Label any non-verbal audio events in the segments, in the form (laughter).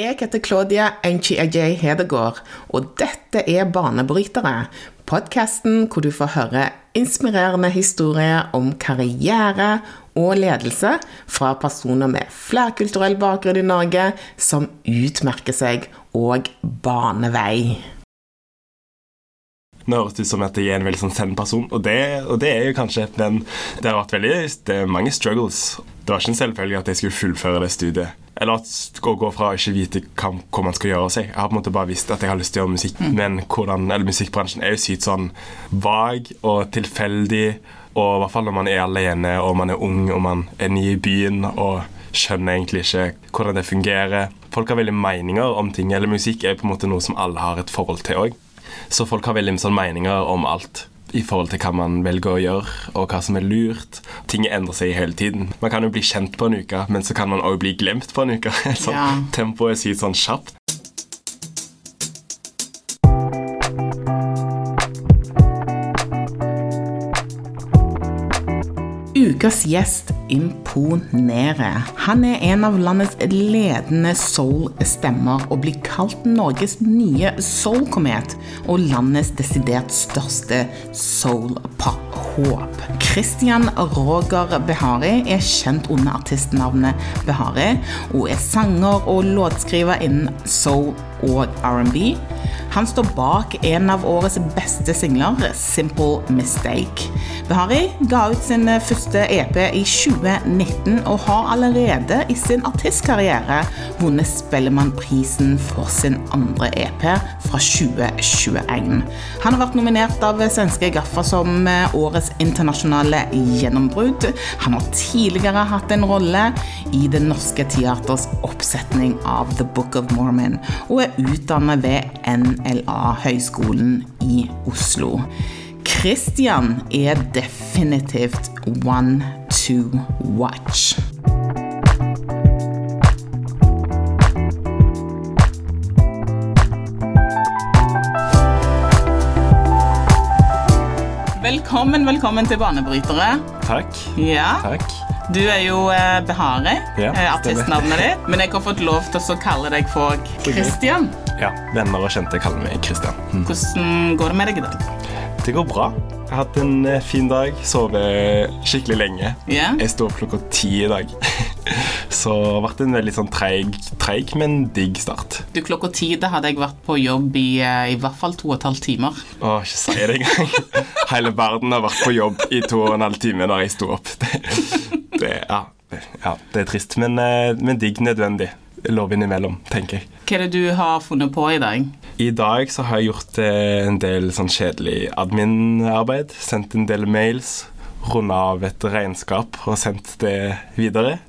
Jeg heter Claudia Enchi Ajay Hedegaard, og dette er Banebrytere. Podkasten hvor du får høre inspirerende historier om karriere og ledelse fra personer med flerkulturell bakgrunn i Norge som utmerker seg og baner vei. Nå høres det ut som at jeg er en veldig sånn send person, og det, og det er jo kanskje, men det har vært veldig, det er mange struggles. Det var ikke en selvfølge at jeg skulle fullføre det studiet. Eller at å gå fra å ikke vite hva, hva, man skal gjøre av seg. Jeg har på en måte bare visst at jeg har lyst til å gjøre musikk, mm. men hvordan, eller musikkbransjen er jo sykt sånn vag og tilfeldig. Og i hvert fall når man er alene og man er ung og man er ny i byen og skjønner egentlig ikke hvordan det fungerer. Folk har veldig meninger om ting, eller musikk er på en måte noe som alle har et forhold til òg. Så folk har veldig sånn meninger om alt i forhold til hva man velger å gjøre, og hva som er lurt. Ting endrer seg hele tiden. Man kan jo bli kjent på en uke, men så kan man òg bli glemt på en uke. (laughs) sånn, ja. Tempoet er sykt sånn kjapt. Ukas gjest imponerer. Han er en av landets ledende soul-stemmer og blir kalt Norges nye soul-komet og landets desidert største soul-pop-håp. Christian Roger Behari er kjent under artistnavnet Behari, og er sanger og låtskriver innen soul og R&B. Han står bak en av årets beste singler, 'Simple Mistake'. Behari ga ut sin første EP i 2019 og har allerede i sin artistkarriere vunnet Spellemannprisen for sin andre EP fra 2021. Han har vært nominert av svenske Gaffa som årets internasjonale gjennombrudd. Han har tidligere hatt en rolle i Det Norske Teaters oppsetning av The Book of Mormon, og er utdannet ved NLA Høgskolen i Oslo. Christian er definitivt one to watch. Velkommen, velkommen til Banebrytere. Takk. Ja. Takk. Du er jo Behari, Behare, Ja, eh, artistnavnet ditt. Men jeg har fått lov til å kalle deg for Christian. Ja, Venner og kjente kaller meg Christian. Mm. Hvordan går det med deg i dag? Det går bra. Jeg har hatt en eh, fin dag. Sovet skikkelig lenge. Yeah. Jeg sto opp klokka ti i dag. (laughs) Så det har vært en veldig sånn treig, treig men digg start. Du, Klokka ti da hadde jeg vært på jobb i eh, i hvert fall to og et halvt timer. Å, ikke si det engang. (laughs) Hele verden har vært på jobb i to og en halv time da jeg sto opp. Det, (laughs) det, ja, det, ja, det er trist, men, eh, men digg nødvendig. Lov innimellom, tenker jeg. Hva er det du har funnet på i dag? I dag så har jeg gjort eh, en del sånn kjedelig admin-arbeid. Sendt en del mails. Runda av et regnskap og sendt det videre.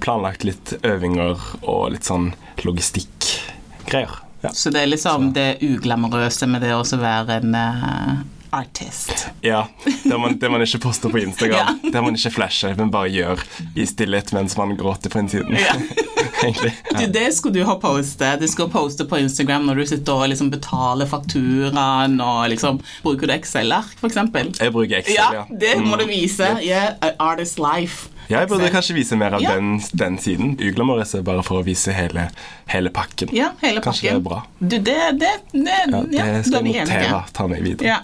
Planlagt litt øvinger og litt sånn logistikkgreier. Ja. Så det er liksom det uglamorøse med det å være en uh, artist. Ja. Det man, det man ikke poster på Instagram. (laughs) Ja. Det man ikke flasher, men bare gjør i stillhet mens man gråter på innsiden. Ja. (laughs) Egentlig. (laughs) Du, Ja. det skulle du ha postet. Du skulle poste på Instagram når du sitter og liksom betaler fakturaen og liksom Bruker du Excel-ark, eksempel? Jeg bruker Excel, Ja, ja. det må Mm. du vise. Yeah, artist life. Ja, jeg burde kanskje vise mer av Ja. den, den siden. Uglamorøse bare for å vise hele, hele pakken. Ja, hele Kanskje det er bra. Du, det, det, det Ja, det skal er jeg notere. Ta meg videre. Ja.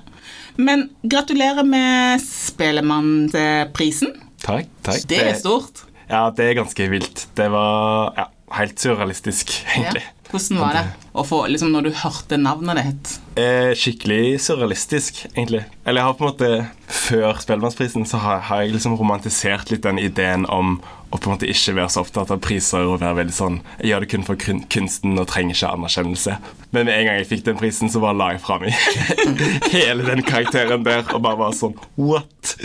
Men gratulerer med Spellemannprisen. Takk. takk. Det er stort. Ja, det er ganske vilt. Det var ja, helt surrealistisk, Ja. Hvordan var det å få, liksom, når du hørte navnet ditt? Eh, skikkelig surrealistisk, egentlig. Eller jeg har på en måte Før Spellemannsprisen så har, har jeg liksom romantisert litt den ideen om å på en måte ikke være så opptatt av priser og være veldig sånn Jeg gjør det kun for kun- kunsten og trenger ikke anerkjennelse. Men med en gang jeg fikk den prisen, så bare la jeg fra meg (laughs) hele den karakteren der og bare var sånn What?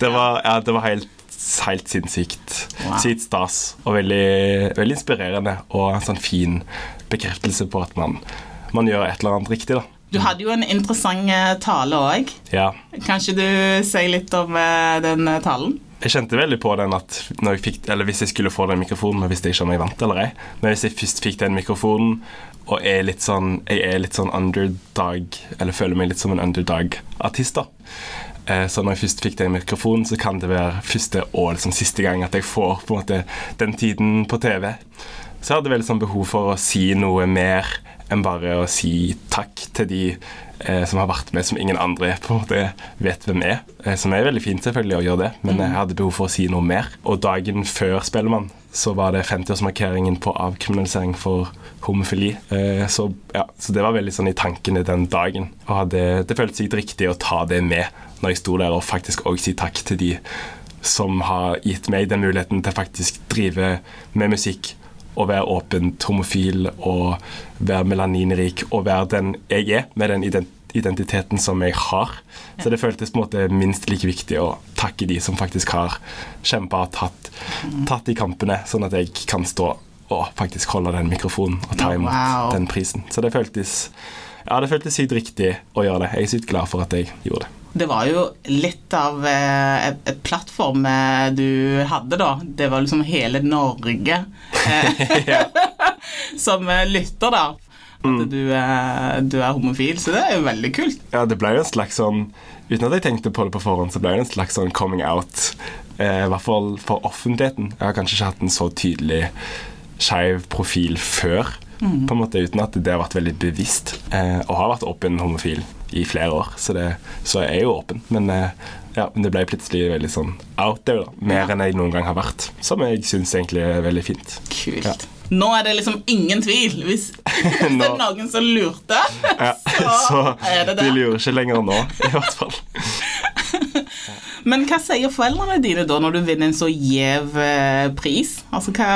Det var, ja, det var helt Helt sinnssykt. Wow. Sykt stas og veldig, veldig inspirerende og en sånn fin bekreftelse på at man, man gjør et eller annet riktig, da. Du hadde jo en interessant eh, tale òg. Ja. Kanskje du sier litt om eh, den eh, talen? Jeg kjente veldig på den at når jeg fikk, eller hvis jeg skulle få den mikrofonen, og visste jeg ikke om jeg vant eller ei, men hvis jeg først fikk den mikrofonen og er litt sånn, jeg er litt sånn underdog, eller føler meg litt som en underdog-artist, da. Eh, Så når jeg først fikk den mikrofonen, så kan det være første og liksom siste gang at jeg får på en måte den tiden på TV. Så jeg hadde vel sånn behov for å si noe mer enn bare å si takk til de eh, som har vært med som ingen andre på en måte vet hvem er. Eh, som er veldig fint selvfølgelig å gjøre det, men jeg hadde behov for å si noe mer. Og dagen før Spellemann så var det 50-årsmarkeringen på avkriminalisering for homofili. Eh, så, ja, så det var veldig sånn i tankene den dagen. Og hadde, det føltes riktig å ta det med når jeg sto der, og faktisk òg si takk til de som har gitt meg den muligheten til faktisk drive med musikk og være åpent homofil og være melaninrik og være den jeg er, med den identiteten som jeg har. Så det føltes på en måte minst like viktig å takke de som faktisk har kjempa og tatt, tatt de kampene, sånn at jeg kan stå og faktisk holde den mikrofonen og ta imot Wow. den prisen. Så det føltes ja, det føltes sykt riktig å gjøre det. Jeg er sykt glad for at jeg gjorde det. Det var jo litt av eh, et, plattform eh, du hadde, da. Det var liksom hele Norge eh, (laughs) (laughs) som eh, lytter, da. At du, eh, du er homofil, så det er jo veldig kult. Ja, det ble jo en slags sånn Uten at jeg tenkte på det på forhånd, så ble det en slags sånn coming out. Eh, I hvert fall for offentligheten. Jeg har kanskje ikke hatt en så tydelig skeiv profil før. På en måte Uten at det har vært veldig bevisst. Eh, og har vært åpen homofil i flere år, så, det, så jeg er jo åpen. Men, eh, ja, men det ble plutselig veldig sånn out there, da. Mer Ja. enn jeg noen gang har vært. Som jeg syns egentlig er veldig fint. Kult. Ja. Nå er det liksom ingen tvil, hvis, (laughs) hvis det er noen som lurte. Ja, Så (laughs) så er det det. de lurer ikke lenger nå, i hvert fall. (laughs) Men hva sier foreldrene dine da når du vinner en så gjev eh, pris? Altså hva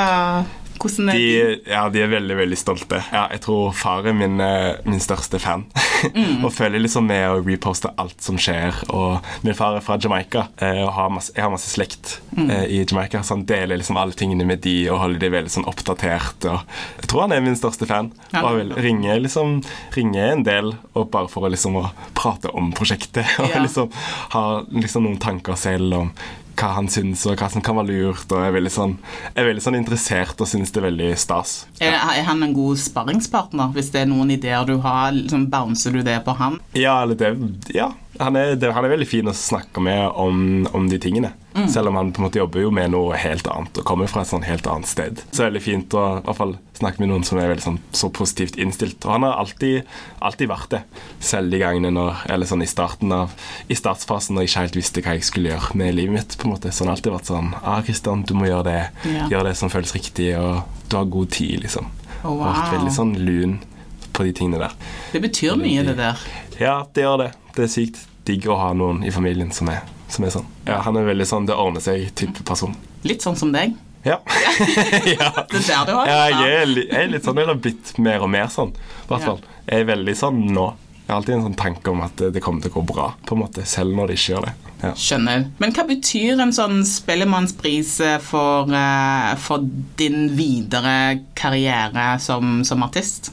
Hvordan er De, de? ja, de er veldig veldig stolte. Ja, jeg tror far er min, eh, min største fan. (laughs) og føler liksom med å reposte alt som skjer. Og min far er fra Jamaica, eh, og har masse, jeg har masse slekt mm. i Jamaica. Så han deler liksom alle tingene med de og holder de veldig sånn oppdatert. Og jeg tror han er min største fan. Ja. Og vil ringe, liksom, ringe en del og bare for å liksom å prate om prosjektet. (laughs) Og Ja. liksom ha liksom noen tanker selv om hva han syns, og hva som kan være lurt. Og er veldig sånn, er veldig sånn interessert og syns det er veldig stas. Er, er han en god sparringspartner? Hvis det er noen ideer du har, liksom bouncer du det på han? Ja, eller det, ja. Han, er, det, han er veldig fin å snakke med om, om de tingene. Selv om han på en måte jobber jo med noe helt annet og kommer fra et sånn helt annet sted. Så det er veldig fint å i hvert fall snakke med noen som er veldig sånn, så positivt innstilt. Og han har alltid, alltid vært det. Selv de gangene når, eller sånn i starten av I startsfasen når jeg ikke helt visste hva jeg skulle gjøre med livet mitt. på en måte. Så han har alltid vært sånn ah, Kristian, du må gjøre det. Ja. Gjør det som føles riktig, og du har god tid, liksom. Oh, wow. vært veldig sånn lun på de tingene der. Det betyr mye, det der. Ja, det gjør det. Det er sykt digg å ha noen i familien som er, som er sånn. Ja, Han er veldig sånn det ordner seg-type person. Litt sånn som deg. Ja. (laughs) ja. Det er der du har ja jeg, er, jeg er litt sånn, eller blitt mer og mer sånn. I hvert fall. Jeg er veldig sånn nå. Jeg har alltid en sånn tanke om at det- det kommer til å gå bra, på en måte, selv når det ikke gjør det. Ja. Skjønner. Men hva betyr en sånn Spellemannspris eh, for, eh, for din videre karriere som, som artist?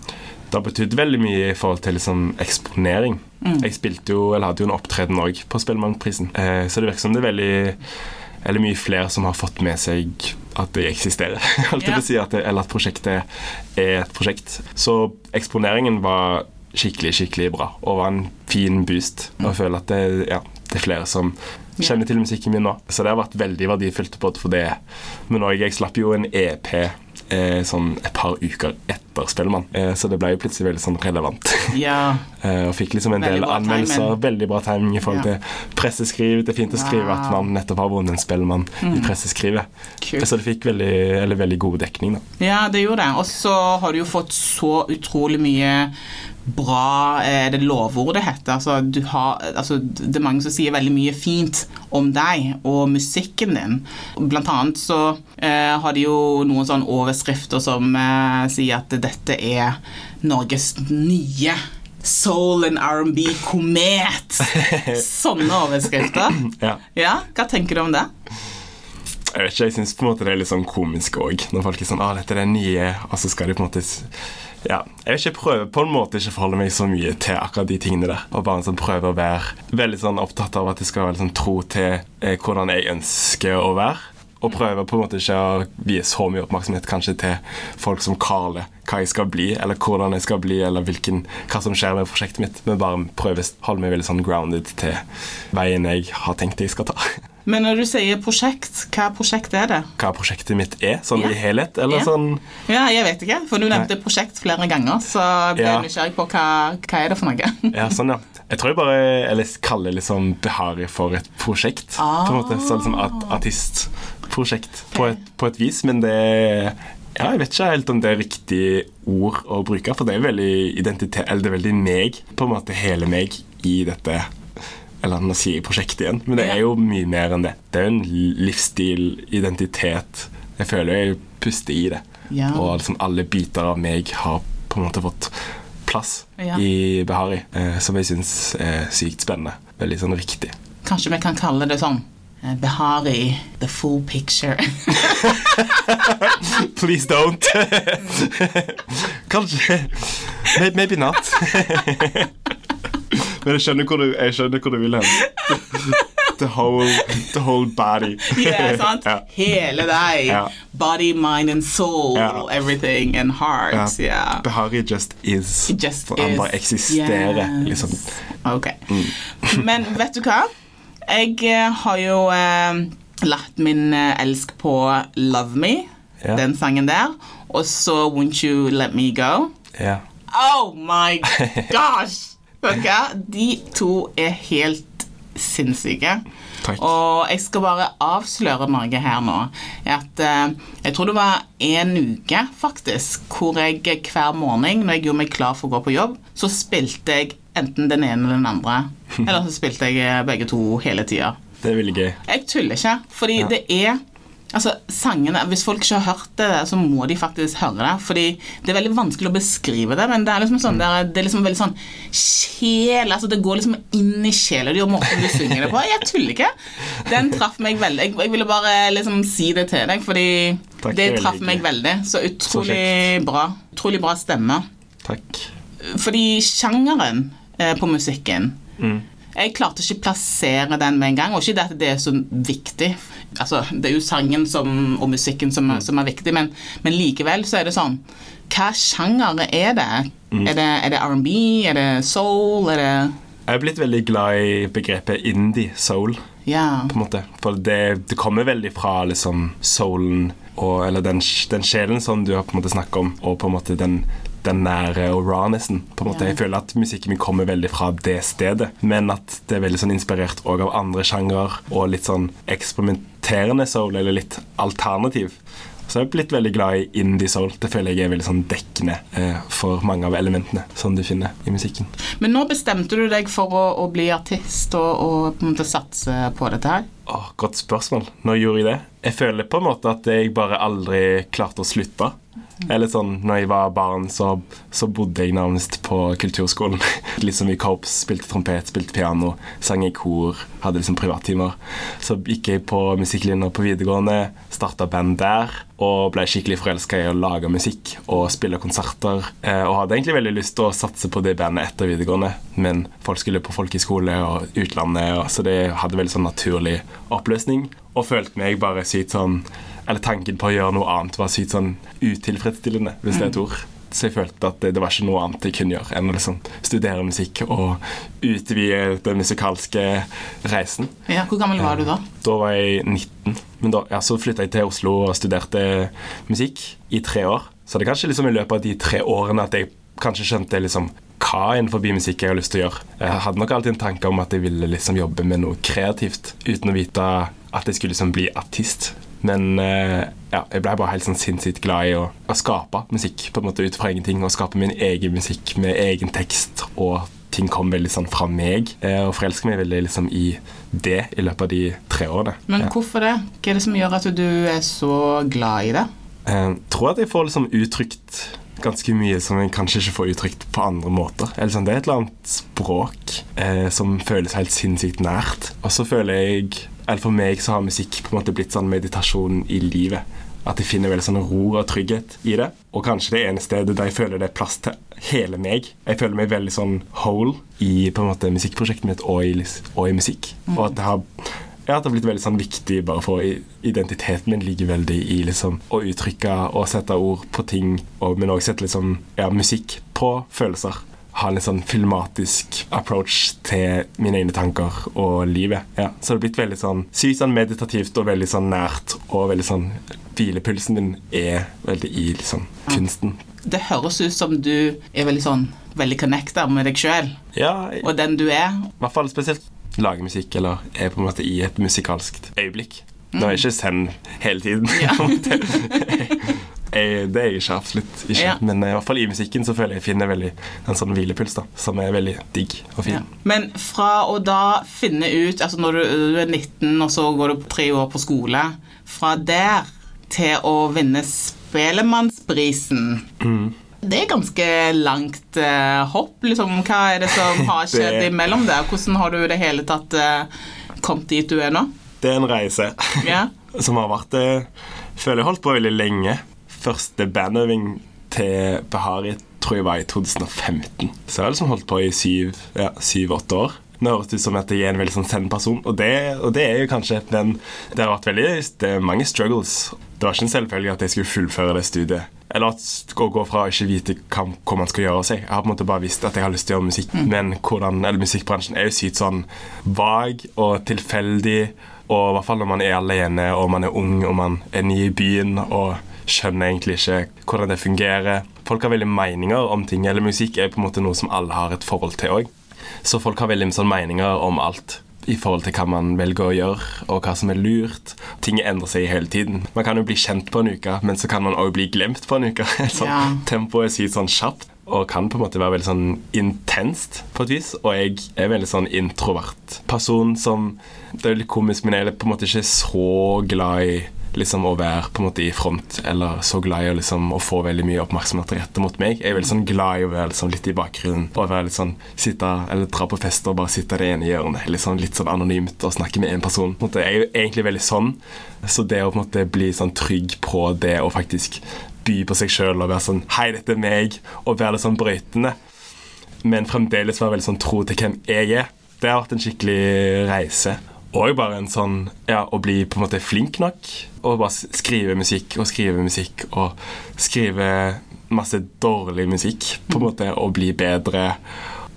Det har betydd veldig mye i forhold til liksom, eksponering. Mm. Jeg spilte jo, eller hadde jo en opptreden òg på Spellemannprisen, eh, så det virker som det er veldig eller mye flere som har fått med seg at det eksisterer. (laughs) Holdt jeg på å si at det, eller at prosjektet er et prosjekt. Så eksponeringen var skikkelig, skikkelig bra og var en fin boost. Og jeg føler at det, ja, det er flere som kjenner til musikken min nå. Så det har vært veldig verdifullt både for det. Men òg, jeg slapp jo en EP eh, sånn et par uker etter Spellemann, eh, så det ble jo plutselig veldig sånn relevant. Ja. (laughs) Eh, og fikk liksom en Veldig del anmeldelser. Veldig bra timing i forhold Ja. til presseskriv. Det er fint å skrive at man nettopp har vunnet en Spellemann i presseskrivet. Kult. Så det fikk veldig, eller veldig god dekning. da. Ja, det gjorde det. Og så har du jo fått så utrolig mye bra Er det lovord det heter? Altså, du har, altså, det er mange som sier veldig mye fint om deg og musikken din. Blant annet så eh, har de jo noen sånne overskrifter som eh, sier at dette er Norges nye soul and R&B-komet. (laughs) Sånne overskrifter. Ja. Ja, hva tenker du om det? Jeg vet ikke, jeg syns det er litt sånn komisk òg, når folk er sånn ah, dette er det nye', og så skal de på en måte Ja. Jeg vil ikke prøve på en måte ikke forholde meg så mye til akkurat de tingene der. Og bare sånn prøve å være veldig sånn opptatt av at jeg skal være sånn tro til eh, hvordan jeg ønsker å være. Og prøve på en måte ikke å vie så mye oppmerksomhet kanskje til folk som Karle. hva jeg skal bli, eller hvordan jeg skal bli, eller hvilken, hva som skjer med prosjektet mitt. Men bare prøve å holde meg veldig sånn grounded til veien jeg har tenkt jeg skal ta. (laughs) Men når du sier prosjekt, hva prosjekt er det? Hva prosjektet mitt er, sånn Ja. i helhet, eller Ja. sånn Ja, jeg vet ikke, for du nevnte prosjekt flere ganger, så jeg ble Ja. nysgjerrig på hva, hva er det for noe. Ja, sånn, ja. Jeg tror jeg bare eller kaller liksom Behari for et prosjekt. På en måte, Sånn som at, artistprosjekt på et, på et vis, men det ja, Jeg vet ikke helt om det er riktig ord å bruke, for det er veldig identitet Eller det er veldig meg, på en måte hele meg, i dette Eller nå sier jeg prosjekt igjen, men det er jo mye mer enn det. Det er jo en livsstil, identitet Jeg føler jeg puster i det. Ja. Og liksom alle biter av meg har på en måte fått plass Ja. i Behari, eh, som jeg syns er sykt spennende. Veldig sånn riktig. Kanskje vi kan kalle det sånn eh, Behari, the full picture. (laughs) Please don't! (laughs) Kanskje Maybe not. (laughs) Men jeg skjønner hvor du, skjønner hvor du vil hen. The whole, the whole body. Ja, sant? Ja. Hele deg. Ja. Body, mind and soul. Ja. Everything and heart. Yeah. Behari just is. It just For han bare eksisterer. Yes. Liksom. Ok. Mm. Men vet du hva? Jeg eh, har jo eh, lagt min eh, elsk på Love Me, den sangen der, og så Won't You Let Me Go. Ja. Oh my (laughs) gosh! Hva? De to er helt sinnssyke. Takk. Og jeg skal bare avsløre noe her nå. At eh, Jeg tror det var en uke faktisk hvor jeg hver morgen når jeg gjorde meg klar for å gå på jobb, så spilte jeg enten den ene eller den andre. (laughs) Eller så spilte jeg eh, begge to hele tida. Det er veldig gøy. Jeg tuller ikke, fordi Ja. det er Altså, sangene, Hvis folk ikke har hørt det, så må de faktisk høre det. Fordi det er veldig vanskelig å beskrive det, men det er liksom sånn, det er, det er liksom veldig sånn sjel altså Det går liksom inn i sjela di og måten du synger det på. Jeg tuller ikke. Den traff meg veldig. Jeg, jeg ville bare liksom si det til deg, fordi Takk, det traff meg veldig. Så Så utrolig bra. Utrolig bra stemme. Takk. Fordi sjangeren eh, på musikken Mm. Jeg klarte ikke plassere den med en gang, og ikke det at det er så viktig. Altså, det er jo sangen som, og musikken som, er- som er viktig, men, men likevel så er det sånn Hva sjanger er det? Er det, er det R&B? Er det soul? Er det Jeg er blitt veldig glad i begrepet indie soul. Ja. på en måte. For det, det kommer veldig fra liksom soulen, og, eller den, den sjelen som du har på en måte snakket om, og på en måte den, den og rawnessen. På en måte. Jeg føler at musikken min kommer veldig fra det stedet, men at det er veldig sånn inspirert òg av andre sjanger, og litt sånn eksperimenterende soul, eller litt alternativ. Så jeg har blitt veldig glad i indie soul. Det føler jeg er veldig sånn dekkende eh, for mange av elementene som du finner i musikken. Men nå bestemte du deg for å, å bli artist og, og på en måte satse på dette her? Åh, godt spørsmål. Når gjorde jeg det? Jeg føler på en måte at jeg bare aldri klarte å slutte. Eller sånn, når jeg var barn, så, så bodde jeg nærmest på kulturskolen. (laughs) Litt som i korps, spilte trompet, spilte piano, sang i kor, hadde liksom privattimer. Så gikk jeg på musikklinja på videregående, starta band der, og ble skikkelig forelska i å lage musikk og spille konserter. Eh, og hadde egentlig veldig lyst til å satse på det bandet etter videregående, men folk skulle på folkehøyskole og utlandet, og, så det hadde veldig sånn naturlig oppløsning. Og følte meg bare sykt sånn Eller tanken på å gjøre noe annet var sykt sånn utilfredsstillende, hvis det er et ord. Så jeg følte at det, det var ikke noe annet jeg kunne gjøre enn å liksom studere musikk og utvide den musikalske reisen. Ja, Hvor gammel var du da? Da var jeg 19. Men da ja, så flytta jeg til Oslo og studerte musikk i tre år. Så det er kanskje liksom i løpet av de tre årene at jeg kanskje skjønte liksom hva innenfor musikk jeg har lyst til å gjøre. Jeg hadde nok alltid en tanke om at jeg ville liksom jobbe med noe kreativt, uten å vite at jeg skulle liksom bli artist. Men eh, ja, jeg ble bare helt sånn sinnssykt glad i å, å skape musikk på en måte ut fra ingenting. Og skape min egen musikk med egen tekst, og ting kom veldig sånn fra meg. Eh, og forelsker meg veldig liksom i det i løpet av de tre årene. Men hvorfor det? Hva er det som gjør at du er så glad i det? Jeg tror at jeg får liksom uttrykt ganske mye som jeg kanskje ikke får uttrykt på andre måter. Eller sånn, det er et eller annet språk eh, som føles helt sinnssykt nært. Og så føler jeg Eller for meg så har musikk på en måte blitt sånn meditasjon i livet. At jeg finner veldig sånn ro og trygghet i det. Og kanskje det ene stedet der jeg føler det er plass til hele meg. Jeg føler meg veldig sånn whole i på en måte musikkprosjektet mitt og i, og i musikk. Og at det har ja, det har blitt veldig sånn viktig bare for identiteten min ligger veldig i liksom å uttrykke og sette ord på ting, og, men også sette liksom ja, musikk på følelser. Ha en sånn filmatisk approach til mine egne tanker og livet. Ja. Så det har blitt veldig sånn sykt sånn meditativt og veldig sånn nært, og veldig sånn Hvilepulsen din er veldig i liksom kunsten. Det høres ut som du er veldig sånn veldig connecta med deg sjøl Ja, og den du er. I hvert fall spesielt lage musikk, eller er på en måte i et musikalsk øyeblikk. Nå er jeg ikke send hele tiden. Mm. Ja. (laughs) (laughs) jeg, det er jeg ikke, absolutt ikke. Ja. Men eh, i hvert fall i musikken så føler jeg jeg finner veldig en sånn hvilepuls da, som er veldig digg og fin. Ja. Men fra å da finne ut Altså når du, du er 19, og så går du tre år på skole Fra der til å vinne Spelemannsprisen Mm. Det er ganske langt eh, hopp. Liksom. Hva er det som (laughs) har skjedd Det- imellom der? Hvordan har du i det hele tatt eh, kommet dit du er nå? Det er en reise yeah. (laughs) som har vært eh, Føler jeg holdt på veldig lenge. Første bandøving til Behari tror jeg var i 2015. Så jeg har liksom holdt på i syv-åtte ja, syv-åtte år. Nå høres det ut som at jeg er en veldig sånn send-person, og det, og det er jo kanskje Men det har vært veldig Det er mange struggles. Det var ikke en selvfølge at jeg skulle fullføre det studiet. Eller at å gå fra å ikke vite hva, hva man skal gjøre av seg. Jeg har på en måte bare visst at jeg har lyst til å gjøre musikk, men hvordan, eller musikkbransjen er jo sykt sånn vag og tilfeldig. Og i hvert fall når man er alene og man er ung og man er ny i byen og skjønner egentlig ikke hvordan det fungerer. Folk har veldig meninger om ting, eller musikk er på en måte noe som alle har et forhold til òg. Så folk har veldig sånn meninger om alt i forhold til hva man velger å gjøre, og hva som er lurt. Ting endrer seg hele tiden. Man kan jo bli kjent på en uke, men så kan man òg bli glemt på en uke. (laughs) sånn, Ja. Tempoet er sykt sånn kjapt. Og kan på en måte være veldig sånn intenst på et vis. Og jeg er veldig sånn introvert person som Det er litt komisk, men jeg er på en måte ikke så glad i liksom å være på en måte i front, eller så glad i å, liksom, å få veldig mye oppmerksomhet rettet mot meg. Jeg er veldig sånn glad i å være liksom, litt i bakgrunnen og være litt sånn sitte, eller dra på fest og bare sitte det ene hjørnet. Sånn, litt sånn anonymt og snakke med én person. På en måte, jeg er jo egentlig veldig sånn, så det å på en måte bli sånn trygg på det å faktisk by på seg sjøl og være sånn Hei, dette er meg, og være litt sånn brøytende, men fremdeles være veldig sånn tro til hvem jeg er. Det har vært en skikkelig reise. Og bare en sånn Ja, å bli på en måte flink nok. Og bare skrive musikk og skrive musikk og skrive masse dårlig musikk, på en måte, og bli bedre.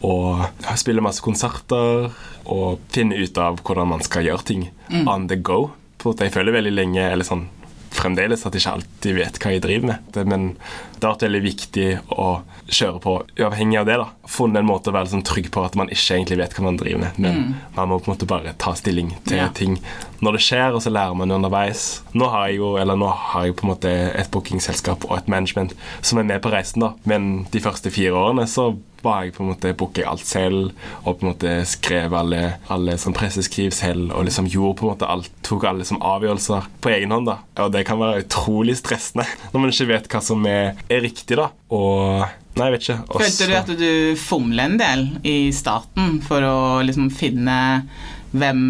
Og spille masse konserter og finne ut av hvordan man skal gjøre ting on the go. På en måte, jeg føler veldig lenge, eller sånn fremdeles, at jeg ikke alltid vet hva jeg driver med. Men det har vært veldig viktig å kjøre på uavhengig av det. da Funnet en måte å være sånn trygg på at man ikke egentlig vet hva man driver med, men man må på en måte bare ta stilling til Ja. ting når det skjer, og så lærer man underveis. Nå har jeg jo eller nå har jeg på en måte et bookingselskap og et management som er med på reisen, da. Men de første fire årene så var jeg på en måte booket alt selv og på en måte skrev alle, alle sånn presseskriv selv og liksom gjorde på en måte alt. Tok alle som avgjørelser på egen hånd. da Og det kan være utrolig stressende (laughs) når man ikke vet hva som er, er riktig. da Og Nei, jeg vet ikke. Også... Følte du at du fomla en del i starten for å liksom finne hvem,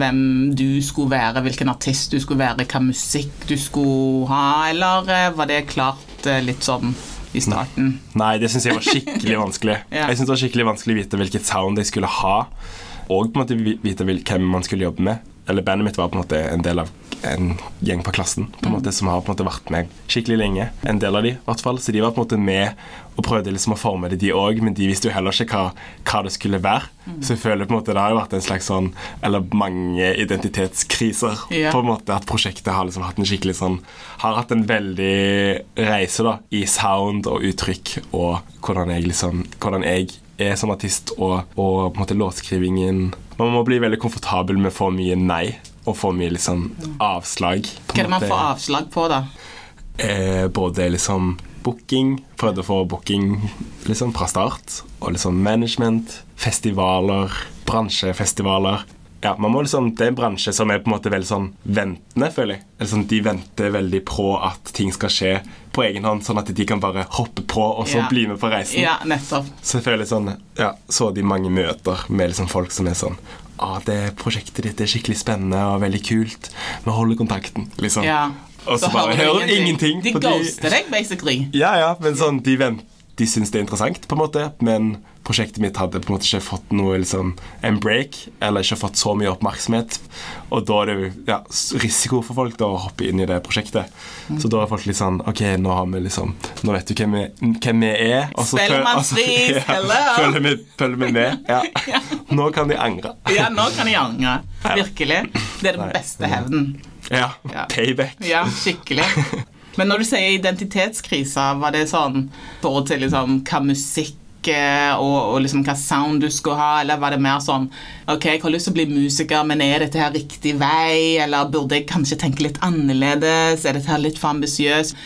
hvem du skulle være, hvilken artist du skulle være, hva musikk du skulle ha, eller eh, var det klart eh, litt sånn i starten? Nei, det syns jeg var skikkelig vanskelig. (laughs) Ja. Jeg synes det var skikkelig vanskelig å vite hvilket sound jeg skulle ha, og på en måte vite hvem man skulle jobbe med. Eller Bandet mitt var på en måte en del av en gjeng på klassen på en måte, som har på en måte vært med skikkelig lenge. En del av de, i hvert fall. Så de var på en måte med og prøvde liksom å forme det, de òg, men de visste jo heller ikke hva, hva det skulle være. Så jeg føler på en måte det har jo vært en slags sånn Eller mange identitetskriser. Ja. på en måte At prosjektet har liksom hatt en skikkelig sånn Har hatt en veldig reise da i sound og uttrykk og hvordan jeg liksom Hvordan jeg er som artist og, og på en måte låtskrivingen Man må bli veldig komfortabel med for mye nei og får mye liksom avslag. Hva er det man får avslag på, da? eh, både liksom booking Prøvde å få booking liksom fra start. Og liksom management, festivaler, bransjefestivaler. Ja, man må liksom, Det er en bransje som er på en måte veldig sånn ventende, føler jeg. Eller sånn, De venter veldig på at ting skal skje på egen hånd, sånn at de kan bare hoppe på og så Ja. bli med på reisen. Ja, nettopp. Så jeg føler sånn, ja, så de mange møter med liksom folk som er sånn ah, det Prosjektet ditt er skikkelig spennende og veldig kult. Vi holder kontakten. liksom. Ja. Og så bare hører du ingenting. De ghoster deg, basically. ja, ja, men sånn, de, vent, de syns det er interessant, på en måte, men prosjektet mitt hadde på en måte ikke fått noe liksom, en break, eller ikke fått så mye oppmerksomhet. Og da er det jo ja, risiko for folk da, å hoppe inn i det prosjektet. Mm. Så da er folk litt sånn OK, nå har vi liksom Nå vet du hvem vi, hvem vi er. Og så (laughs) følger, ja, vi, følger vi med. (laughs) Ja. Nå kan de angre. ja, nå kan de angre. Virkelig. Det er den beste hevnen. Ja. Payback. Ja, skikkelig. (laughs) Men når du sier identitetskrise, var det sånn forhold til liksom, hva musikk og, og liksom hva sound du skulle ha, eller var det mer sånn Ok, jeg har lyst til å bli musiker, men er dette her riktig vei, eller burde jeg kanskje tenke litt annerledes? Er dette her litt for ambisiøst?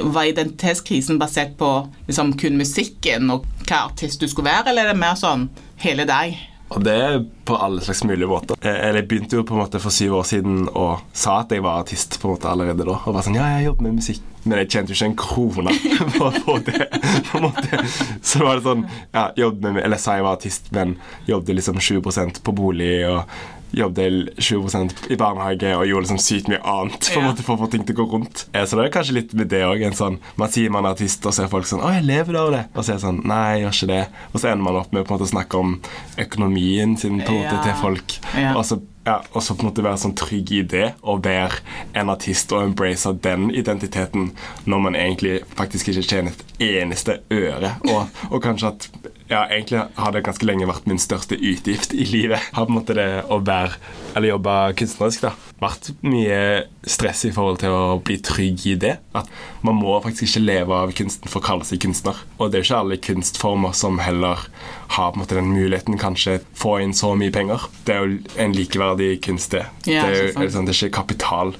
Var identitetskrisen basert på liksom kun musikken og hva artist du skulle være, eller er det mer sånn hele deg? Og det er på alle slags mulige måter. Jeg begynte jo på en måte for syv år siden og sa at jeg var artist på en måte allerede da. Og var sånn, ja, jeg jobber med musikk. Men jeg tjente jo ikke en krone (laughs) på, på det. på en måte. Så var det sånn ja, jobbet med, Eller sa jeg var artist, men jobbet liksom 20 på bolig og jobbet 20 i barnehage og gjorde liksom sykt mye annet for, ja. måte, for å få ting til å gå rundt. Så det er kanskje litt med det òg. Sånn, man sier man er artist, og så er folk sånn 'Å, jeg lever av det.' Og så er det sånn 'Nei, jeg gjør ikke det.' Og så ender man opp med på en måte å snakke om økonomien sin på en måte, ja. til folk. Ja. Og så ja, og så på en måte være sånn trygg i det og være en artist og embrace den identiteten når man egentlig faktisk ikke tjener et eneste øre. Og, og kanskje at ja, egentlig har det ganske lenge vært min største utgift i livet. Har på en måte det å være, eller jobbe kunstnerisk, da. Vært mye stress i forhold til å bli trygg i det. At man må faktisk ikke leve av kunsten for å kalle seg kunstner. Og det er ikke alle kunstformer som heller har på en måte den muligheten kanskje få inn så mye penger. Det er jo en likeverdig kunst, det. Ja, det, er jo, sånn, det er ikke kapital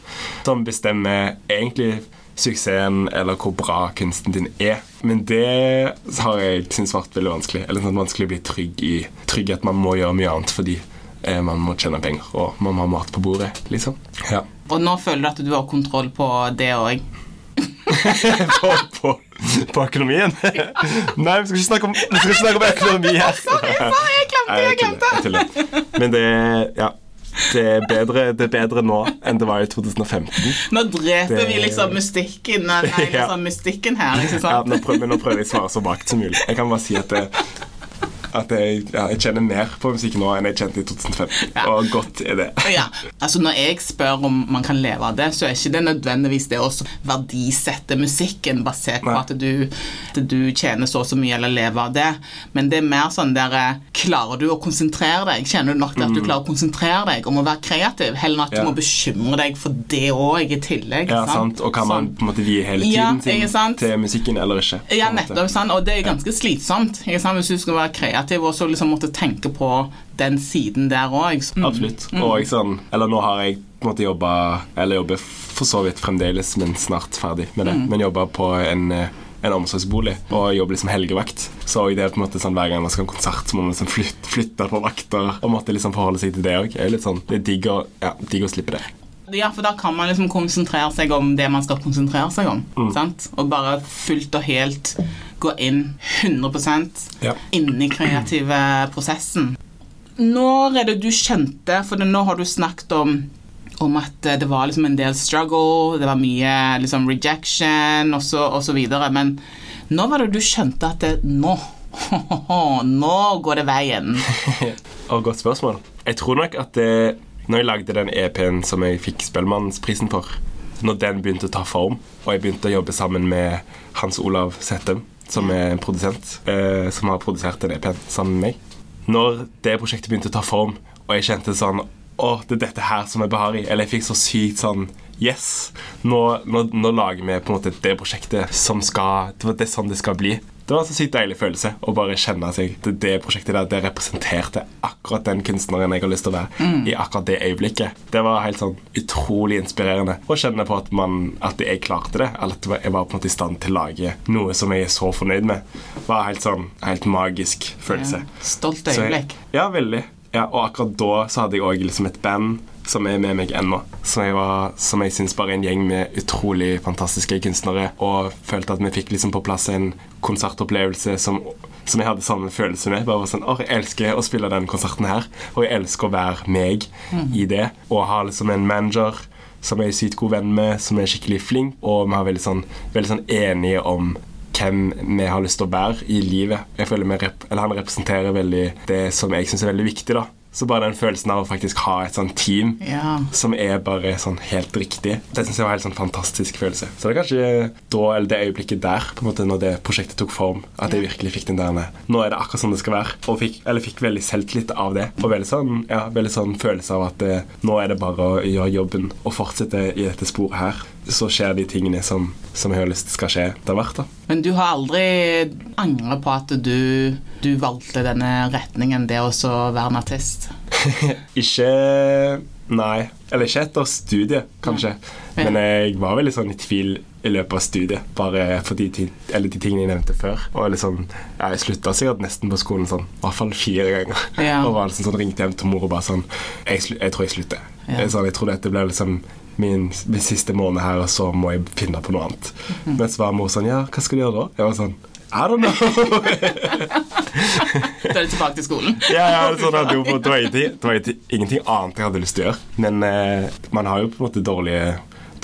som bestemmer egentlig suksessen eller hvor bra kunsten din er. Men det har jeg syntes vært veldig vanskelig. Eller sånn vanskelig å bli trygg i trygg at man må gjøre mye annet fordi eh, man må tjene penger og man må ha mat på bordet. liksom. Ja. Og nå føler du at du har kontroll på det òg? (laughs) på, på, på, økonomien? (laughs) Nei, vi skal ikke snakke om, vi skal ikke snakke om økonomi her. Sorry, sorry, jeg glemte, jeg glemte. Men det Ja. Det er, bedre, det er, bedre, nå enn det var i 2015. Nå dreper det... vi liksom mystikken, nei, (laughs) liksom mystikken her. Sant? Ja, nå prøver, nå prøver jeg å svare så vagt som mulig. Jeg kan bare si at det, at jeg, ja, jeg, kjenner mer på musikk nå enn jeg kjente i 2015. Ja. Og godt er det. Ja, altså Når jeg spør om man kan leve av det, så er ikke det nødvendigvis det å verdisette musikken basert på at du, at du, tjener så og så mye eller lever av det, men det er mer sånn der eh, Klarer du å konsentrere deg? Kjenner du nok til at du mm. klarer å konsentrere deg om å være kreativ, heller enn at du må bekymre deg for det òg i tillegg? Ja, sant? Og kan man sånn. på en måte vie hele tiden til, til musikken eller ikke? Ja, nettopp. Sant? Og det er ganske slitsomt ikke sant? hvis du skal være kreativ kreativ og så liksom måtte tenke på den siden der òg. Mm. Absolutt. Og sånn, eller nå har jeg på en måte jobba Eller jobber for så vidt fremdeles, men snart ferdig med det. Mm. Men jobba på en en omsorgsbolig og jobber liksom helgevakt. Så det er på en måte sånn hver gang man skal ha konsert, så må man liksom flytte, flytte på vakter og måtte liksom forholde seg til det òg. Det er litt sånn, det er digg å, ja, digg å slippe det. Ja, for da kan man liksom konsentrere seg om det man skal konsentrere seg om. Mm. Og bare fullt og helt gå inn 100 ja. inni kreative prosessen. Når er det du skjønte For nå har du snakket om, om at det var liksom en del struggle, det var mye liksom rejection osv. Men nå var det du skjønte at det, nå (laughs) nå går det veien? (laughs) Og godt spørsmål. Jeg tror nok at det når jeg lagde den EP-en som jeg fikk Spellemannsprisen for, når den begynte å ta form, og jeg begynte å jobbe sammen med Hans Olav Settem, som er en produsent, eh, som har produsert den EP-en sammen med meg Når det prosjektet begynte å ta form, og jeg kjente sånn Å, det er dette her som er behagelig. Eller jeg fikk så sykt sånn Yes! Nå, nå, nå, lager vi på en måte det prosjektet som skal Det er sånn det skal bli. Det var en så sykt deilig følelse å bare kjenne seg det, det prosjektet der det representerte akkurat den kunstneren jeg har lyst til å være mm. i akkurat det øyeblikket. Det var helt sånn utrolig inspirerende å kjenne på at, man, at jeg klarte det. Eller at jeg var på en måte i stand til å lage noe som jeg er så fornøyd med. Det var helt sånn helt magisk følelse. Ja. Stolt øyeblikk. Jeg, ja, veldig. Ja, og akkurat da så hadde jeg òg liksom et band som er med meg ennå. Som jeg, var, jeg syns bare er en gjeng med utrolig fantastiske kunstnere. Og følte at vi fikk liksom på plass en konsertopplevelse som, som jeg hadde samme følelse med. Bare var sånn, Åh, Jeg elsker å spille den konserten her, og jeg elsker å være meg mm. i det. Og ha liksom en manager som jeg er sykt god venn med, som er skikkelig flink, og vi er veldig sånn, veldig sånn enige om hvem vi har lyst til å være i livet. Jeg føler rep Han representerer veldig det som jeg syns er veldig viktig. da så bare den følelsen av å faktisk ha et sånt team Ja. som er bare sånn helt riktig, det syns jeg var en helt sånn fantastisk følelse. Så det er kanskje da, eller det øyeblikket der, på en måte når det prosjektet tok form, at jeg virkelig fikk den der Nå er det akkurat sånn det skal være. Og fikk, eller fikk veldig selvtillit av det. Og veldig sånn, ja, veldig sånn følelse av at det, nå er det bare å gjøre jobben og fortsette i dette sporet her. Så skjer de tingene som, som jeg har lyst skal skje etter hvert. da. Men du har aldri angret på at du, du valgte denne retningen, det å så være en artist? (laughs) ikke Nei. Eller ikke etter studiet, kanskje. Ja. Men jeg var veldig sånn i tvil i løpet av studiet, bare for de, eller de tingene jeg nevnte før. Og liksom, Jeg slutta sikkert nesten på skolen sånn, i hvert fall fire ganger. Ja. Og var liksom sånn, ringte hjem til mor og bare sånn Jeg, jeg tror jeg slutter. Ja. Sånn, jeg tror dette ble liksom min, min siste måned her, og så må jeg finne på noe annet. Mhm. Men så var mor sånn Ja, hva skal du gjøre da? Jeg var sånn I don't know. (laughs) Da er du tilbake til skolen. (laughs) Ja, ja, sånn at det, var, det, var ingenting, det var ikke ingenting annet jeg hadde lyst til å gjøre. Men eh, man har jo på en måte dårlige,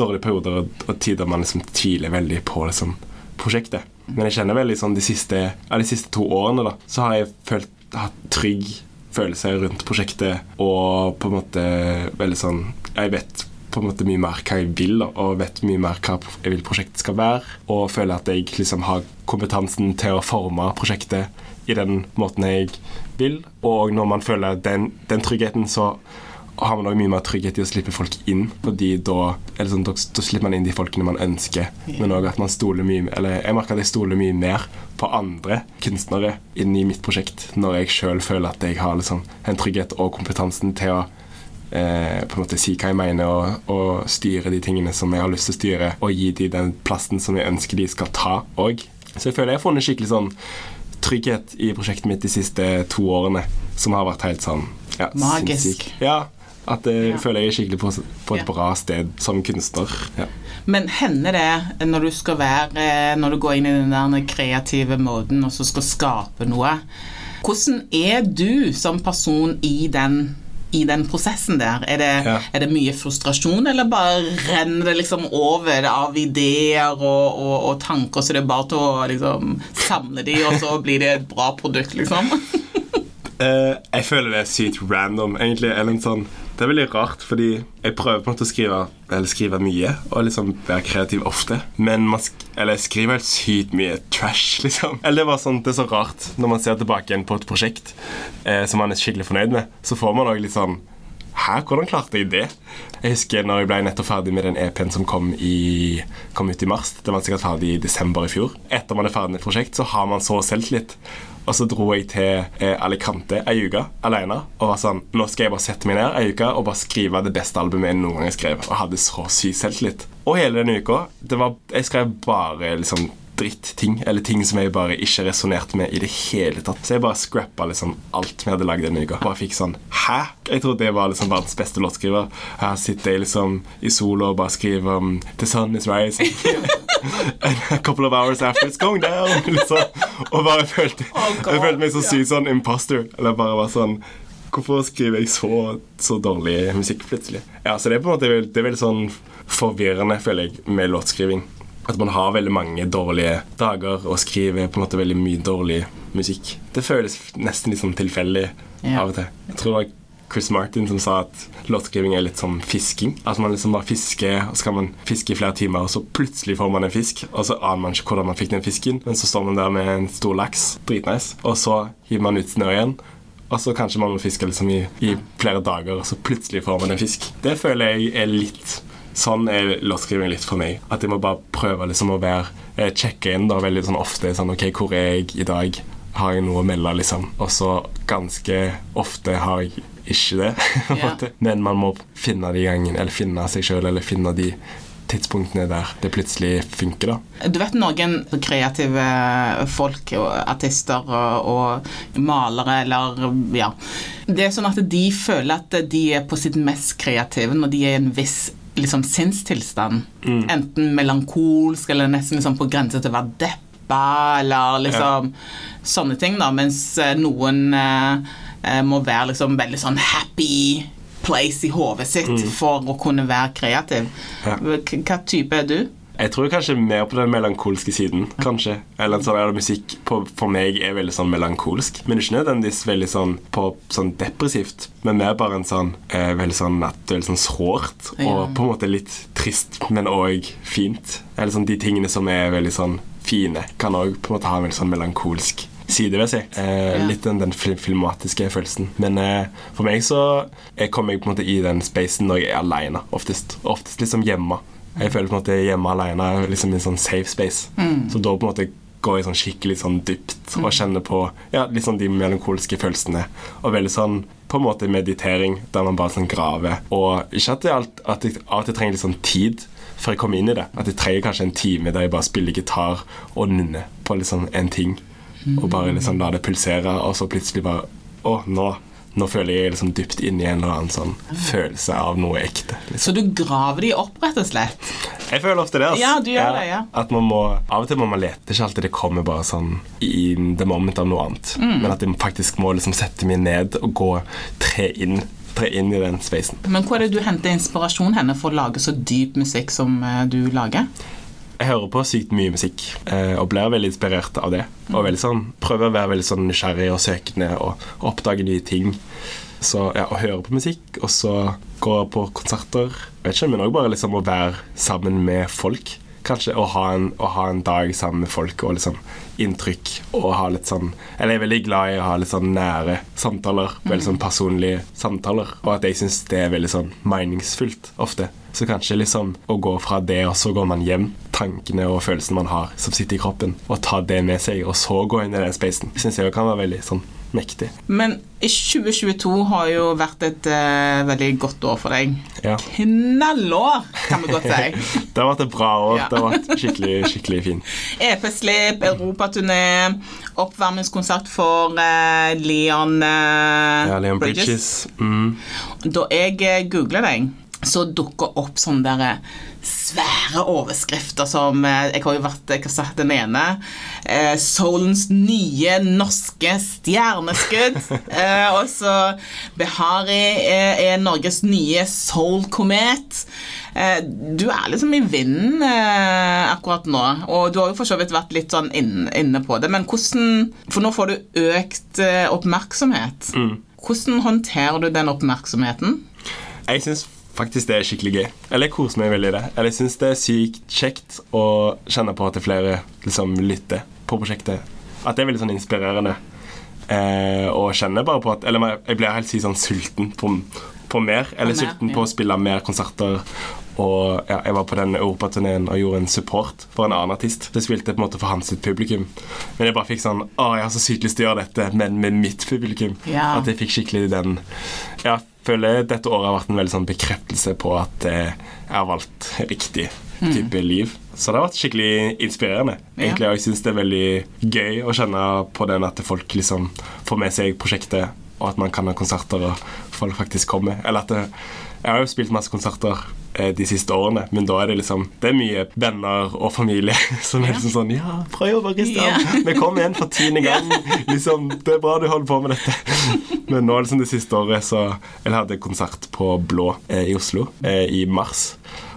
dårlige perioder og, og tider man liksom tviler veldig på liksom, prosjektet. Men jeg kjenner veldig sånn de siste, ja, de siste to årene da, så har jeg følt hatt trygg følelse rundt prosjektet og på en måte veldig sånn Jeg vet på en måte mye mer hva jeg vil, og vet mye mer hva jeg vil prosjektet skal være. Og føler at jeg liksom har kompetansen til å forme prosjektet i den måten jeg vil. Og når man føler den, den tryggheten, så har man også mye mer trygghet i å slippe folk inn. Fordi da, eller sånn, da, da slipper man inn de folkene man ønsker. Men òg at man stoler mye Eller jeg merker at jeg stoler mye mer på andre kunstnere inn i mitt prosjekt når jeg sjøl føler at jeg har liksom, en trygghet og kompetansen til å eh, på en måte si hva jeg mener, og, og styre de tingene som jeg har lyst til å styre, og gi de den plassen som jeg ønsker de skal ta òg. Så jeg føler jeg har funnet skikkelig sånn trygghet i prosjektet mitt de siste to årene, som har vært helt sånn ja, Magisk. sinnssyk. Ja, at eh, jeg Ja. føler jeg er skikkelig på, på et Ja. bra sted som kunstner. Ja. Men hender det når du skal være Når du går inn i den der kreative måten og så skal skape noe Hvordan er du som person i den i den prosessen der? Er det, Ja. er det mye frustrasjon, eller bare renner det liksom over av ideer og, og, og tanker, så det er bare til å liksom samle de, og så blir det et bra produkt, liksom? (laughs) Eh, jeg føler det er sykt random, egentlig. Eller en sånn, det er veldig rart, fordi jeg prøver på en måte å skrive Eller skrive mye og liksom være kreativ ofte. Men man sk eller jeg skriver helt sykt mye trash, (laughs) liksom. Eller det sånn, det er så rart når man ser tilbake igjen på et prosjekt eh, som man er skikkelig fornøyd med, så får man òg litt sånn Hæ, hvordan klarte jeg det? Jeg husker når jeg ble nettopp ferdig med den EP-en som kom, i, kom ut i mars. Den var sikkert ferdig i desember i fjor. Etter man er ferdig med et prosjekt, så har man så selvtillit. Og så dro jeg til eh, Alicante ei uke alene og var sånn Nå skal jeg bare sette meg ned ei uke og bare skrive det beste albumet jeg noen gang skrev. Og hadde så sykt selvtillit. Og hele denne uka det var, Jeg skrev bare liksom dritting, eller ting som jeg bare ikke resonnerte med i det hele tatt. Så jeg bare scrappa liksom alt vi hadde lagd denne uka. Bare fikk sånn Hæ? Jeg trodde jeg var liksom verdens beste låtskriver. Her sitter jeg liksom i solo og bare skriver um, The sun is rising. And (laughs) a couple of hours after it's going down. (laughs) Liksom. Og bare følte, jeg følte meg så sykt sånn imposter. Eller bare var sånn Hvorfor skriver jeg så, så dårlig musikk plutselig? Ja, så Det er på en måte det er veldig sånn forvirrende, føler jeg, med låtskriving. At man har veldig mange dårlige dager og skriver på en måte veldig mye dårlig musikk. Det føles nesten litt sånn tilfeldig Ja. av og til. Jeg tror det var Chris Martin som sa at låtskriving er litt som fisking. At man liksom bare fisker, og så kan man fiske i flere timer, og så plutselig får man en fisk, og så aner man ikke hvordan man fikk den fisken, men så står man der med en stor laks, dritnice, og så hiver man ut snø igjen. Og så kanskje man må fiske liksom i, i flere dager, og så plutselig får man en fisk. Det føler jeg er litt Sånn er låtskriving litt for meg. At jeg må bare prøve liksom å være eh, Sjekke inn da veldig sånn ofte. Sånn, ok, hvor er jeg i dag? Har jeg noe å melde, liksom? Og så ganske ofte har jeg ikke det. (laughs) Ja. Men man må finne de gangene, eller finne seg sjøl, eller finne de tidspunktene der det plutselig funker, da. Du vet noen kreative folk, artister og, og malere eller ja. Det er sånn at de føler at de er på sitt mest kreative når de er i en viss liksom, sinnstilstand. Enten melankolsk eller nesten liksom, på grense til å være deppa eller liksom sånne ting, da. Mens eh, noen eh, eh, må være liksom veldig sånn happy place i hodet sitt for å kunne være kreativ. Ja. Hva type er du? Jeg tror kanskje mer på den melankolske siden. Kanskje Eller sånn eller musikk på, for meg er veldig sånn melankolsk. Men ikke nødvendigvis veldig sånn på sånn depressivt. Men mer bare en sånn eh, veldig sånn natt, veldig sånn sårt. Ja. Og på en måte litt trist, men òg fint. Eller sånn de tingene som er veldig sånn fine, kan òg på en måte ha en veldig sånn melankolsk side ved seg. Eh, Ja. Litt den, den filmatiske følelsen. Men eh, for meg så jeg kommer jeg på en måte i den spacen når jeg er aleine, oftest. Oftest liksom hjemme. Jeg føler på en måte hjemme alene liksom i en sånn safe space. Så da på en måte går jeg sånn skikkelig sånn dypt og kjenner på ja, litt sånn de melankolske følelsene. Og veldig sånn på en måte meditering der man bare sånn graver. Og ikke at, alt, at jeg av og til trenger litt sånn tid før jeg kommer inn i det. At jeg trenger kanskje en time der jeg bare spiller gitar og nunner på liksom en ting. Og bare liksom la det pulsere, og så plutselig bare Å, nå, nå føler jeg liksom dypt inn i en eller annen sånn følelse av noe ekte. Liksom. Så du graver de opp, rett og slett? Jeg føler ofte det. Altså. Ja, du gjør det, ja. At man må, Av og til må man lete. Det ikke alltid det kommer bare sånn i the moment av noe annet. Mm. Men at jeg faktisk må liksom sette meg ned og gå tre inn, tre inn i den spacen. Men hvor er det du henter inspirasjon henne for å lage så dyp musikk som eh, du lager? Jeg hører på sykt mye musikk eh, og blir veldig inspirert av det. Og sånn, prøver å være veldig sånn nysgjerrig og søkende og oppdage nye ting. Så ja, å høre på musikk, og så gå på konserter. Vet ikke, Men òg bare liksom å være sammen med folk. Kanskje å ha, en, å ha en dag sammen med folk og liksom inntrykk. Og ha litt sånn Eller jeg er veldig glad i å ha litt sånn nære samtaler. Veldig sånn personlige samtaler. Og at jeg syns det er veldig sånn meningsfullt ofte. Så kanskje liksom å gå fra det, og så går man hjem. Tankene og følelsene man har som sitter i kroppen, og ta det med seg, og så gå inn i den spacen. Syns jeg kan være veldig sånn mektig. Men 2022 har jo vært et uh, veldig godt år for deg. Ja. Knallår, kan vi godt si. (laughs) Det har vært et bra år. Ja. Det har vært skikkelig, skikkelig fint. (laughs) EP-slipp, europaturné, oppvarmingskonsert for uh, Leon, uh, Ja, Leon Bridges. Mm. Da jeg googler deg, så dukker opp sånne der eh, svære overskrifter som eh, Jeg har jo vært jeg har sagt den ene. Eh, Solens nye norske stjerneskudd. (laughs) eh, og så Behari er, er Norges nye soul-komet. Eh, du er liksom i vinden eh, akkurat nå, og du har jo for så vidt vært litt sånn inn, inne på det. Men hvordan For nå får du økt eh, oppmerksomhet. Hvordan håndterer du den oppmerksomheten? Jeg syns faktisk det er skikkelig gøy. Eller jeg koser meg veldig i det. Eller jeg syns det er sykt kjekt å kjenne på at det er flere liksom lytter på prosjektet. At det er veldig sånn inspirerende. Eh, og kjenner bare på at Eller jeg blir helt sånn sulten på, på mer. Eller mer, sulten ja. på å spille mer konserter. Og ja, jeg var på den europaturneen og gjorde en support for en annen artist. Jeg spilte på en måte for hans publikum. Men jeg bare fikk sånn Å, jeg har så sykt lyst til å gjøre dette, men med mitt publikum. Ja. At jeg fikk skikkelig den Ja, føler dette året har vært en veldig sånn bekreftelse på at eh, jeg har valgt riktig type liv. Så det har vært skikkelig inspirerende. egentlig, Og jeg syns det er veldig gøy å kjenne på den at folk liksom får med seg prosjektet, og at man kan ha konserter, og folk faktisk kommer. Eller at det, Jeg har jo spilt masse konserter de siste årene, men da er det liksom Det er mye venner og familie (laughs) som er liksom sånn Ja, bra jobba, Christian. Ja. (laughs) Vi kom igjen for tiende gang. Liksom, det er bra du holder på med dette. (laughs) Men nå liksom det siste året så Jeg hadde konsert på Blå eh, i Oslo eh, i mars.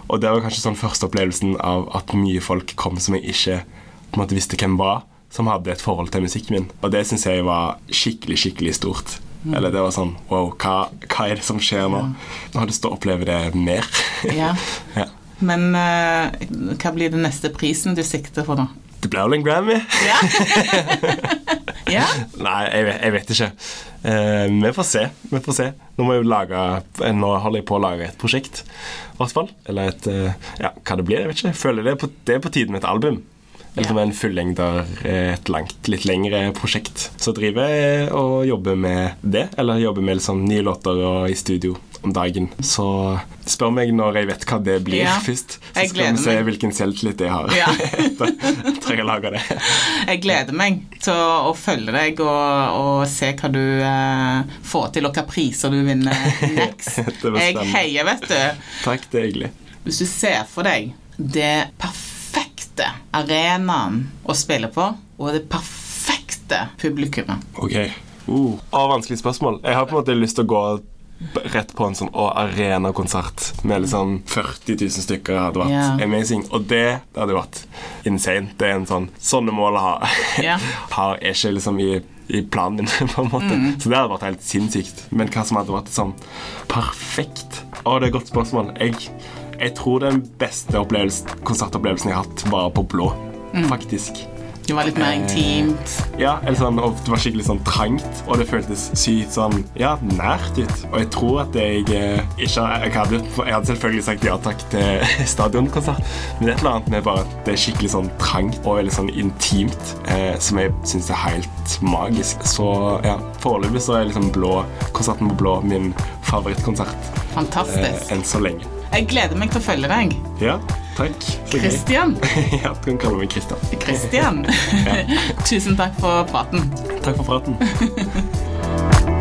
Og det var kanskje sånn første opplevelsen av at mye folk kom som jeg ikke på en måte visste hvem var, som hadde et forhold til musikken min. Og det syns jeg var skikkelig, skikkelig stort. Eller det var sånn Wow, hva, hva er det som skjer nå? Nå har jeg lyst til å oppleve det mer. (laughs) Ja. ja. Men uh, hva blir den neste prisen du sikter for nå? Det ble vel en Grammy? Ja. (laughs) ja. Nei, jeg vet, jeg vet ikke. Uh, vi får se. Vi får se. Nå må jeg lage Nå holder jeg på å lage et prosjekt, i hvert fall. Eller et uh, Ja, hva det blir, jeg vet ikke. Jeg føler det er på, det er på tide med et album. Eller som en fullengder, eh, et langt, litt lengre prosjekt. Så driver jeg og jobber med det. Eller jobber med liksom nye låter og i studio om dagen. Så spør meg når jeg vet hva det blir Ja. (laughs) først. Så skal vi se meg. hvilken selvtillit jeg har. Ja. (laughs) trenger jeg lage det. Jeg gleder meg til å, å følge deg og, og se hva du eh, får til, og hva priser du vinner (laughs) next. Jeg heier, vet du. Takk, det er hyggelig. Hvis du ser for deg det perfekte arenaen å spille på, og det perfekte publikummet Ok. Uh. Å, vanskelig spørsmål. Jeg har på en måte lyst til å gå rett på en sånn å, arenakonsert med liksom 40 000 stykker hadde vært yeah. amazing. Og det, det hadde vært insane. Det er en sånn Sånne mål har, yeah. (laughs) har ikke liksom i, i planen min, (laughs) på en måte. Mm. Så det hadde vært helt sinnssykt. Men hva som hadde vært sånn perfekt? Å, det er et godt spørsmål. Jeg, jeg tror den beste konsertopplevelsen jeg har hatt, var på Blå. Mm. Faktisk. Det var litt mer intimt. Ja, eller sånn, Det var skikkelig sånn trangt, og det føltes sykt sånn ja, nært ut. Og jeg tror at jeg eh, ikke jeg hadde, jeg hadde selvfølgelig sagt ja takk til (laughs) stadionkonsert, men det er et eller annet med bare at det er skikkelig sånn trangt og veldig sånn intimt, eh, som jeg syns er helt magisk. Så ja, foreløpig så er liksom blå, konserten på Blå min favorittkonsert eh, Fantastisk. enn så lenge. Jeg gleder meg til å følge deg. Ja, takk. Kristian. (laughs) ja, du kan kalle meg Kristian. Kristian. (laughs) ja. (laughs) Tusen takk for praten. Takk for praten.